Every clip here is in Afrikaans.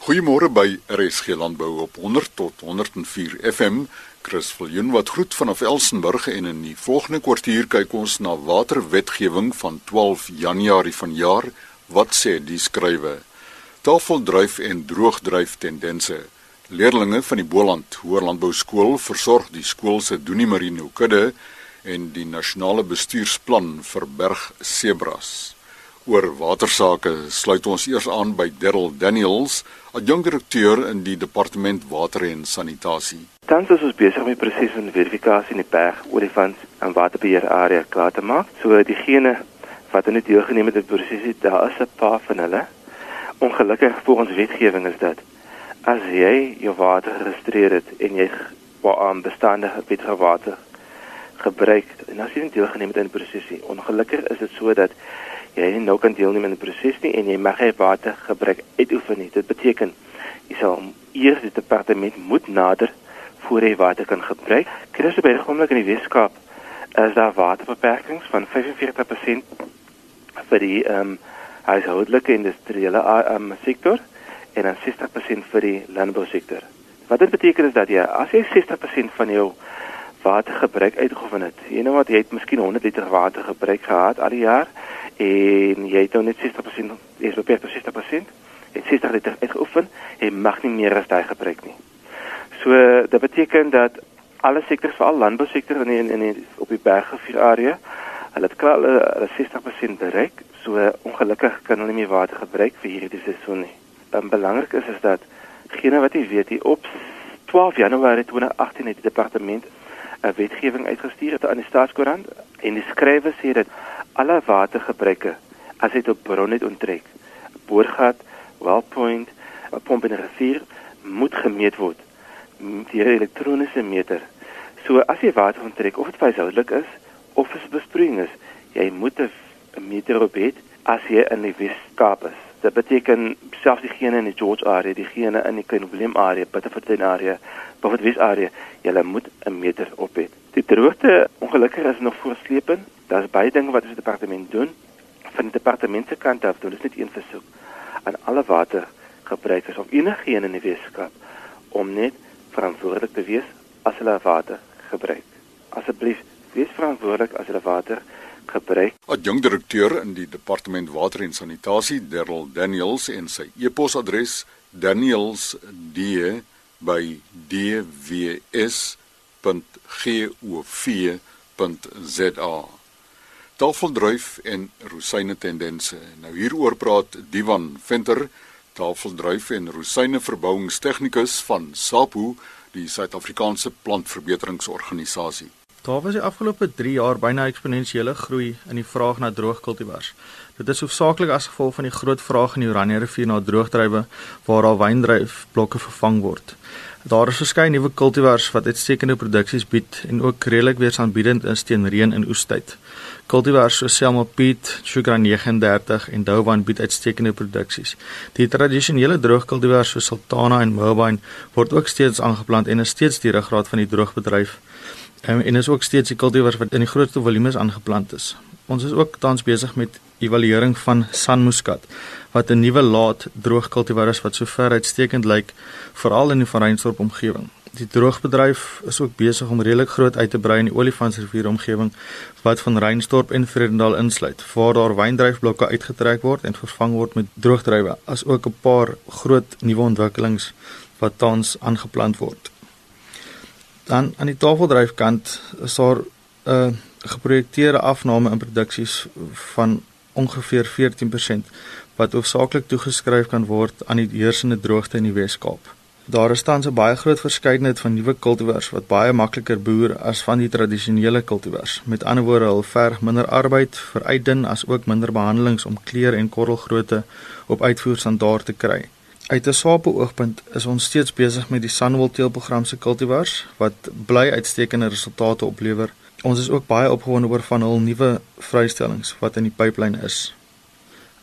Goeiemôre by RSG Landbou op 100 tot 104 FM. Chris Viljoen wat groet vanaf Elsenburg en in die volgende kwartier kyk ons na waterwetgewing van 12 Januarie vanjaar. Wat sê die skrywe? Tafeldryf en droogdryf tendense. Leerlinge van die Boland Hoërlandbou Skool versorg die skool se Doenie Marino kudde en die nasionale bestuursplan vir berg sebras. Oor watersake sluit ons eers aan by Darryl Daniels, adjunkdirekteur in die departement water en sanitasie. Tans is ons besig met proses van verifikasie in die berg olifants en waterbeheer area klaar te maak. So diegene wat die deelgeneem het in die proses, daar is 'n paar van hulle. Ongelukkig volgens wetgewing is dit as jy jou water geregistreer het en jy waaraan bestaande beter water gebruik en as jy nie deelgeneem het in die proses nie. Ongelukkig is dit so dat jy nie nou kan deelneem in die proses nie en jy mag nie water gebruik uitoefen nie. Dit beteken jy sal eers die departement moet nader voor jy water kan gebruik. Jy by die oomblik in die Weskaap is daar waterbeperkings van 45% vir die ehm um, huishoudelike industriële um, sektor en dan 60% vir die landbousektor. Wat dit beteken is dat jy as jy 60% van jou watergebruik uitgeoefen het. Jy nou wat jy het miskien 100 liter water gebruik gehad al die jaar en jy het nou net 60% is beperk tot 60%. Jy het 60 liter uitgeoefen en mag nie meer as daai gebruik nie. So dit beteken dat alle sektore veral landbousektor in in, in op die bergrivier area hulle het klaar hulle 60% bereik. So ongelukkig kan hulle nie meer water gebruik vir hierdie seisoen nie. En belangrik is is dat gene wat jy weet hier op 12 Januarie 2018 het die departement 'n wetgewing uitgestuur aan die staatskoerant en die skrywe sê dat alle watergebruike as dit op bron net onttrek, boorgat, wellpoint, 'n pomp in 'n rivier moet gemeet word deur 'n elektroniese meter. So as jy water onttrek of dit huishoudelik is of dit besproeiing is, jy moet 'n meter op het as jy in die Weskaap is. Dit beteken selfs diegene in die George area, diegene in die Willem area, Bitterfontein area, Buffalo West area, jy moet 'n meter op het. Die droogte ongelukkig is nog voorsleepend. Daar's baie dinge wat ons departement doen. Van die departement se kant af doen ons net een versoek aan alle watergebruikers of enigiemand in die Weskaap om net verantwoordelik te wees as hulle water gebruik. Asseblief, wees verantwoordelik as hulle water gebruik. Adjunkdirekteur in die departement water en sanitasie, Darryl Daniels en sy e-posadres daniels.dws.gov.za. Tafeldruif en rosyne tendense. Nou hieroor praat Divan Venter, tafeldruif en rosyne verbouingstegnikus van SAPU, die Suid-Afrikaanse Plantverbeteringsorganisasie. Daar was die afgelope 3 jaar byna eksponensiële groei in die vraag na droogkultivars. Dit is hoofsaaklik as gevolg van die groot vraag in die Oranje rivier na droogdrywe waar al wyndryfblokke vervang word. Daar is verskeie nuwe kultivars wat uitstekende produksies bied en ook redelik weerstandsbiedend is teen reën en oestyd. Kultivars soos Selma Piet, Sugar 39 en Douwan bied uitstekende produksies. Die tradisionele droogkultivars soos Sultana en Mobine word ook steeds aangeplant en is steeds die ruggraat van die droogbedryf. Um, en is ook steeds die kultivars wat in die grootste volumes aangeplant is. Ons is ook tans besig met evaluering van San Muscat wat 'n nuwe laat droogkultivar is wat sover uitstekend lyk veral in die Van Reinstorp omgewing. Die droogbedryf is ook besig om redelik groot uit te brei in die Olifantsrivier omgewing wat van Reinstorp en Vredendal insluit, waar daar wyndryfblokke uitgetrek word en vervang word met droogdrywe, as ook 'n paar groot nuwe ontwikkelings wat tans aangeplant word. Dan aan die tafeldryfkant is daar 'n uh, geprojekteerde afname in produksies van ongeveer 14% wat hoofsaaklik toegeskryf kan word aan die heersende droogte in die Wes-Kaap. Daar is tans 'n baie groot verskeidenheid van nuwe kultivars wat baie makliker boer as van die tradisionele kultivars. Met ander woorde, hulle verg minder arbeid, veruitdun as ook minder behandelings om kleur en korrelgrootte op uitvoerstandaard te kry. Uit 'n swape oogpunt is ons steeds besig met die Sunwool teelprogram se kultivars wat bly uitstekende resultate oplewer. Ons is ook baie opgewonde oor van hul nuwe vrystellings wat in die pipeline is.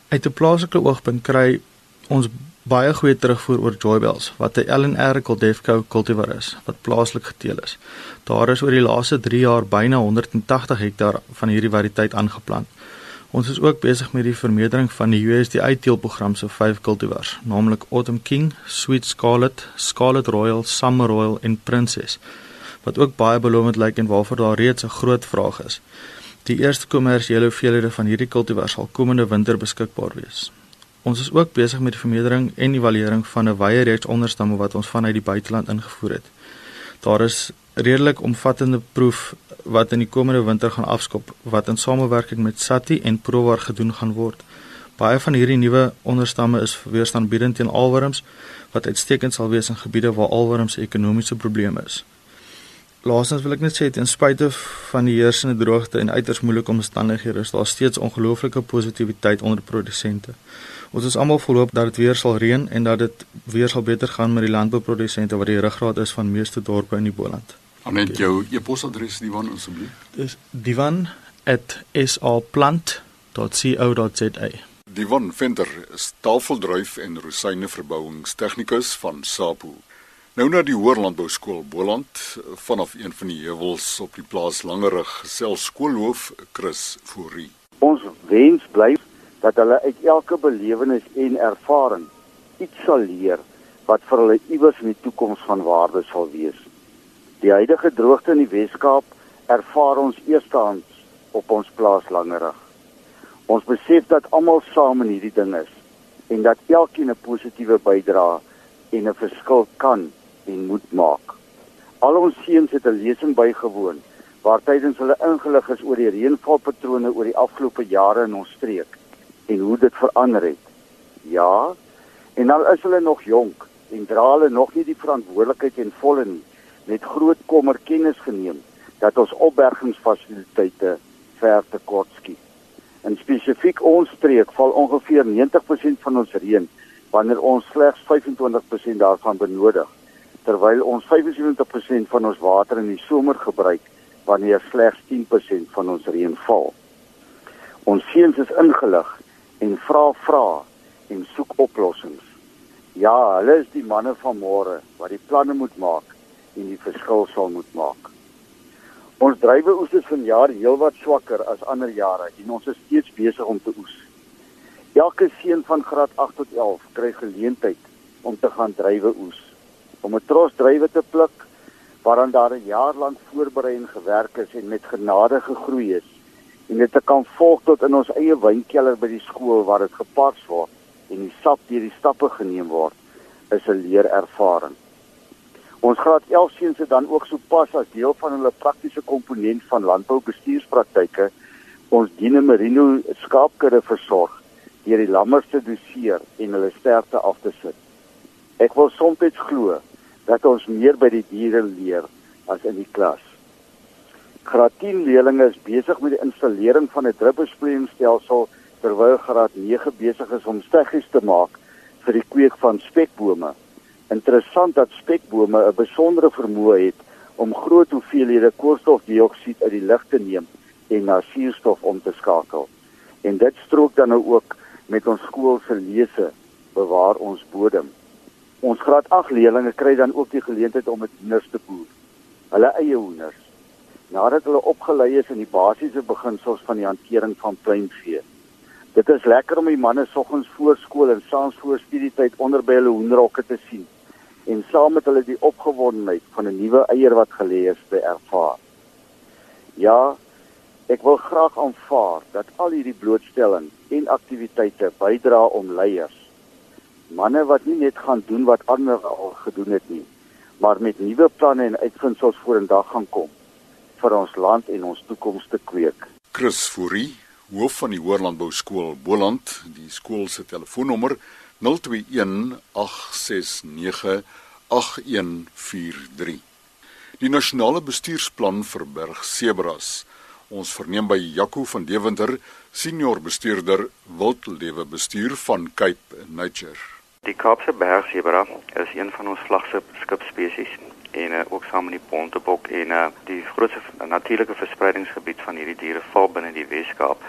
Uit 'n plaaslike oogpunt kry ons baie goeie terugvoer oor Joybells wat 'n LNR Coldefco kultivar is wat plaaslik geteel is. Daar is oor die laaste 3 jaar byna 180 hektaar van hierdie variëteit aangeplant. Ons is ook besig met die vermeerdering van die USDA teelprogram se vyf kultivars, naamlik Autumn King, Sweet Scarlet, Scarlet Royal, Summer Royal en Princess, wat ook baie belovend lyk en waarvoor daar reeds 'n groot vraag is. Die eerste kommersiële hoeveelhede van hierdie kultivars sal komende winter beskikbaar wees. Ons is ook besig met die vermeerdering en evaluering van 'n wye reeks onderstamme wat ons vanuit die buiteland ingevoer het. Daar is redelik omvattende proef wat in die komende winter gaan afskop wat in samewerking met SATI en Provar gedoen gaan word. Baie van hierdie nuwe onderstamme is weerstandbiedend teen alwurms wat uitstekend sal wees in gebiede waar alwurms 'n ekonomiese probleem is. Laastens wil ek net sê ten spyte van die heersende droogte en uiters moeilike omstandighede is daar steeds ongelooflike positiwiteit onder produsente. Ons is almal volhoop dat dit weer sal reën en dat dit weer sal beter gaan met die landbouprodusente wat die ruggraat is van meeste dorpe in die Boland. Net jou e-posadres Divan asseblief. Dis divan@saplant.co.za. Divan Venter is tafeldryf en rosyne verbouingstegnikus van Sapo. Nou na die Hoërlandbou skool Boland vanaf een van die heuwels op die plaas Langerig self skoolhoof Chris Fourie. Ons wens bly dat hulle uit elke belewenis en ervaring iets sal leer wat vir hulle iewers in die toekoms van waarde sal wees. Die huidige droogte in die Wes-Kaap ervaar ons eerstehands op ons plaas Langerig. Ons besef dat almal saam in hierdie ding is en dat elkeen 'n positiewe bydrae en 'n verskil kan en moet maak. Al ons seuns het 'n lesing bygewoon waar tydens hulle ingelig is oor die reënvalpatrone oor die afgelope jare in ons streek en hoe dit verander het. Ja, en al is hulle nog jonk en dra hulle nog nie die verantwoordelikheid en volle nie, met groot kommer kennis geneem dat ons opbergingsfasiliteite ver te kort skiet. In spesifiek ons streek val ongeveer 90% van ons reën wanneer ons slegs 25% daarvan benodig, terwyl ons 75% van ons water in die somer gebruik wanneer slegs 10% van ons reën val. Ons seuns is ingelig en vra vra en soek oplossings. Ja, hulle is die manne van môre wat die planne moet maak en die verskil sal moet maak. Ons dryweoes is vanjaar heelwat swakker as ander jare en ons is steeds besig om te oes. Elke seun van graad 8 tot 11 kry geleentheid om te gaan dryweoes, om 'n tros drywe te pluk waaraan daar 'n jaar lank voorberei en gewerk is en met genade gegroei is en dit kan volg tot in ons eie wynkelder by die skool waar dit gepars word en die sap deur die stappe geneem word is 'n leerervaring. Ons graad 11 seuns het dan ook sopas as deel van hulle praktiese komponent van landboubestuurspraktyke ons Dine Merino skaapkudde versorg deur die lammers te doseer en hulle sterkte af te sit. Ek wil soms glo dat ons meer by die diere leer as in die klas. Graad 10 leerders is besig met die installering van 'n druppelsproeiingsstelsel terwyl graad 9 besig is om steggies te maak vir die kweek van spekbome. Interessant dat spekbome 'n besondere vermoë het om groot hoeveelhede koolstofdioksied uit die lug te neem en na suurstof om te skakel. En dit strook dan nou ook met ons skool se lese bewaar ons bodem. Ons graad 8 leerders kry dan ook die geleentheid om met hoenders te boer. Hulle eie hoenders nadat hulle opgelei is in die basiese beginsels van die hantering van pluimvee. Dit is lekker om die manne soggens voor skool en saans voor studietyd onder by hulle hoenderhokke te sien en saam met hulle die opgewondenheid van 'n nuwe eier wat gelê is te ervaar. Ja, ek wil graag aanvaar dat al hierdie blootstelling en aktiwiteite bydra om leiers, manne wat nie net gaan doen wat ander al gedoen het nie, maar met nuwe planne en uitvindsels vorendag gaan kom vir ons land en ons toekoms te kweek. Chris Fourie, hoof van die Hoërlandbou skool Boland, die skool se telefoonnommer 0218698143. Die nasionale bestuursplan vir Bergsebras. Ons verneem by Jaco van Deventer, senior bestuurder wildlewe bestuur van Cape Nature. Die Kaapse bergsebra is een van ons vlaggenskap spesies en uh, ook saam met die bontebok en uh, die grootste natuurlike verspreidingsgebied van hierdie diere val binne die Weskaap.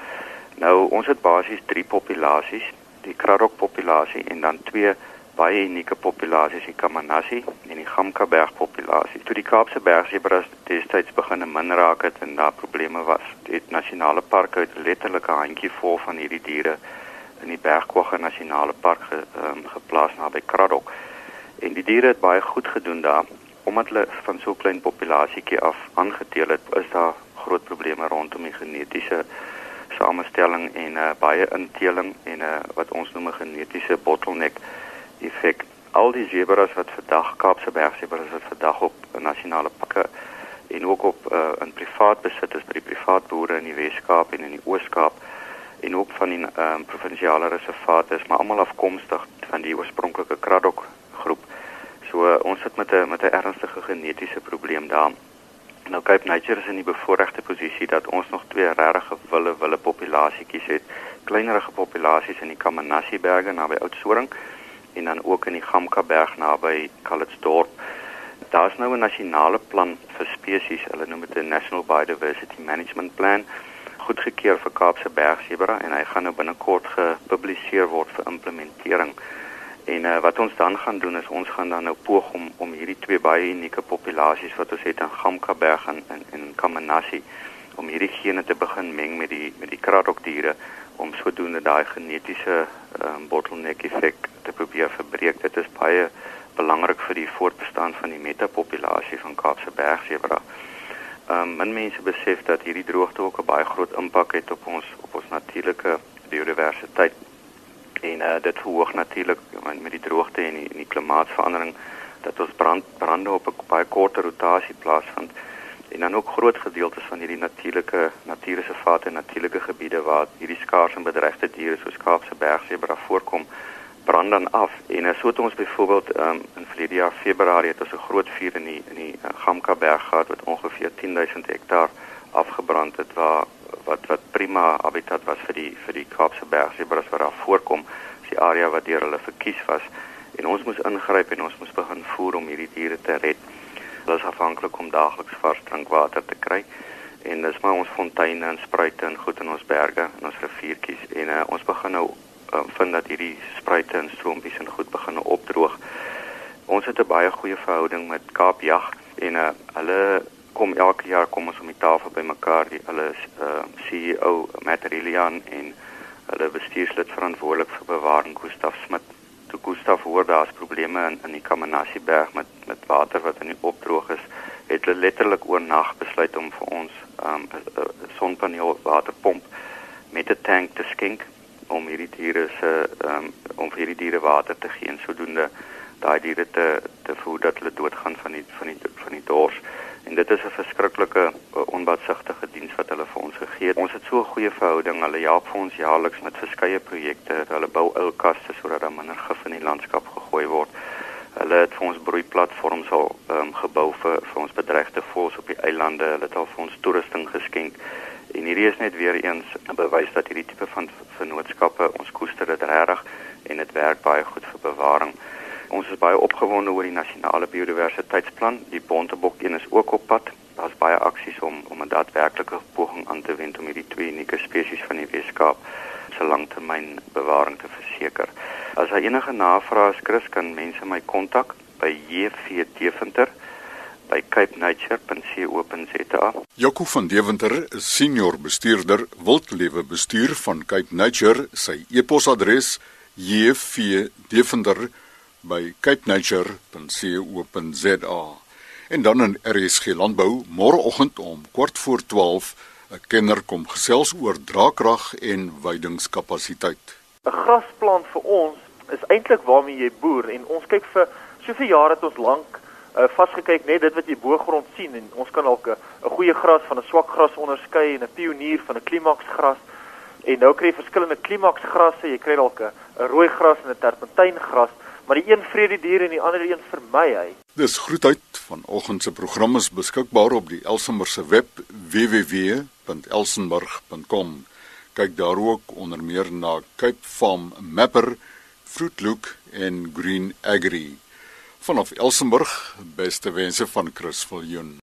Nou ons het basies drie populasies, die kradok populasie en dan twee baie unieke populasies in Kamanassi en die Gamkaberg populasie. Toe die Kaapse bergsebras destyds begin min raak het en daar probleme was, het nasionale parke letterlik 'n handjie vol van hierdie diere in die Bergkwagga Nasionale Park ge, um, geplaas naby Kraddock. En die diere het baie goed gedoen daar omdat hulle van so 'n klein populasietjie af aangeteel het, is daar groot probleme rondom die genetiese samestelling en uh, baie inteling en uh, wat ons noem 'n genetiese bottleneck effek. Al die zebras wat vandag Kaapse bergsebras wat vandag op nasionale parke en ook op uh, in privaat besit is by die privaat boere in die Wes-Kaap en in die Oos-Kaap en ook van die um, provinsiale reservate is maar almal afkomstig van die oorspronklike Kraddock groep. So uh, ons sit met 'n met 'n ernstige genetiese probleem daar. Nou Cape Nature is in die bevoordeelde posisie dat ons nog twee regte wille wille populasietjies het, kleinerige populasies in die Kamanassi berge naby Oudtshoorn en dan ook in die Gamka berg naby Calitzdorp. Daar's nou 'n nasionale plan vir spesies, hulle noem dit 'n National Biodiversity Management Plan goedgekeur vir Kaapse bergsebra en hy gaan nou binnekort gepubliseer word vir implementering. En uh, wat ons dan gaan doen is ons gaan dan nou poog om om hierdie twee baie unieke populasies wat ons het in Gamkaberg en in in Kamanassi om hierdie gene te begin meng met die met die kraddock diere om sodoende daai genetiese um, bottleneck effek te probeer verbreek. Dit is baie belangrik vir die voortbestaan van die metapopulasie van Kaapse bergsebra. Ehm um, min mense besef dat hierdie droogte ook 'n baie groot impak het op ons op ons natuurlike biodiversiteit. En uh, dit verhoog natuurlik met die droogte en die, die klimaatsverandering dat ons brand brande op 'n baie korter rotasie plaasvind en dan ook groot gedeeltes van hierdie natuurlike natuurreservate en natuurlike gebiede waar hierdie skaars en bedreigde diere soos Kaapse bergsebra voorkom brand dan af. En uh, so het ons byvoorbeeld um, in verlede jaar Februarie het ons 'n groot vuur in die in die uh, Gamka berg gehad wat ongeveer 10000 hektaar afgebrand het waar wat wat prima habitat was vir die vir die Kaapse bergsebras wat daar voorkom, is die area wat deur hulle verkies was. En ons moes ingryp en ons moes begin voer om hierdie diere te red. Hulle is afhanklik om daagliks vars drinkwater te kry. En dis maar ons fonteine en spruite en goed in ons berge en ons riviertjies. En uh, ons begin nou uh, vind dat hierdie spruite en stroompies en goed begin opdroog. Ons het 'n baie goeie verhouding met Kaapjag en uh, hulle kom elke jaar kom ons om die tafel bymekaar die hulle uh, CEO Matt Rillian en hulle bestuurslid verantwoordelik vir bewaring Gustaf Smit. Toe Gustaf hoor daar's probleme in in die Kamanassi berg met met water wat in die opdroog is, het hulle letterlik oornag besluit om vir ons 'n um, sonpaneel waterpomp met 'n tank te skenk om hierdie diere se um, om vir hierdie diere water te gee en sodoende daai diere te te voed dat hulle doodgaan van die van die van die dors. En dit is 'n verskriklike uh, onbaatsigtige diens wat hulle vir ons gegee het. Ons het so 'n goeie verhouding. Hulle help vir ons jaarliks met verskeie projekte. Hulle bou uilkaste sodat daar minder gif in die landskap gegooi word. Hulle het vir ons broeiplatforms al um, gebou vir vir ons bedreigde voëls op die eilande. Hulle het al vir ons toerusting geskenk. En hierdie is net weer eens 'n bewys dat hierdie tipe van vennootskappe ons koester dit regtig en dit werk baie goed vir bewaring. Ons is baie opgewonde oor die nasionale biodiversiteitsplan. Die Bontebok een is ook op pad. Daar's baie aksies om om 'n daadwerklike poging aan te wend om hierdie twee unieke spesies van die Weskaap se langtermyn bewaring te verseker. As daar enige navrae is, Chris, kan mense my kontak by JV Deventer by capenature.co.za. Jaco van Deventer is senior bestuurder wildlewe bestuur van Cape Nature. Sy e-posadres jvdeventer@capenature.co.za. En dan in RSG Landbou môreoggend om kwart voor 12 'n kenner kom gesels oor draagkrag en weidingskapasiteit. 'n Grasplant vir ons is eintlik waarmee jy boer en ons kyk vir soveel jare het ons lank uh, vasgekyk net dit wat jy bo grond sien en ons kan dalk 'n goeie gras van 'n swak gras onderskei en 'n pionier van 'n klimaksgras en nou kry jy verskillende klimaksgrasse jy kry dalk 'n rooi gras en 'n terpentyngras maar die een vrede die diere en die ander een vermy hy. Dis groetheid vanoggend se program is beskikbaar op die Elsenburg se web www.elsenburg.com kyk daar ook onder meer na Cape Farm Mapper Fruitlook en Green Agri Vanaf Elsenburg, beste wense van Chris Viljoen.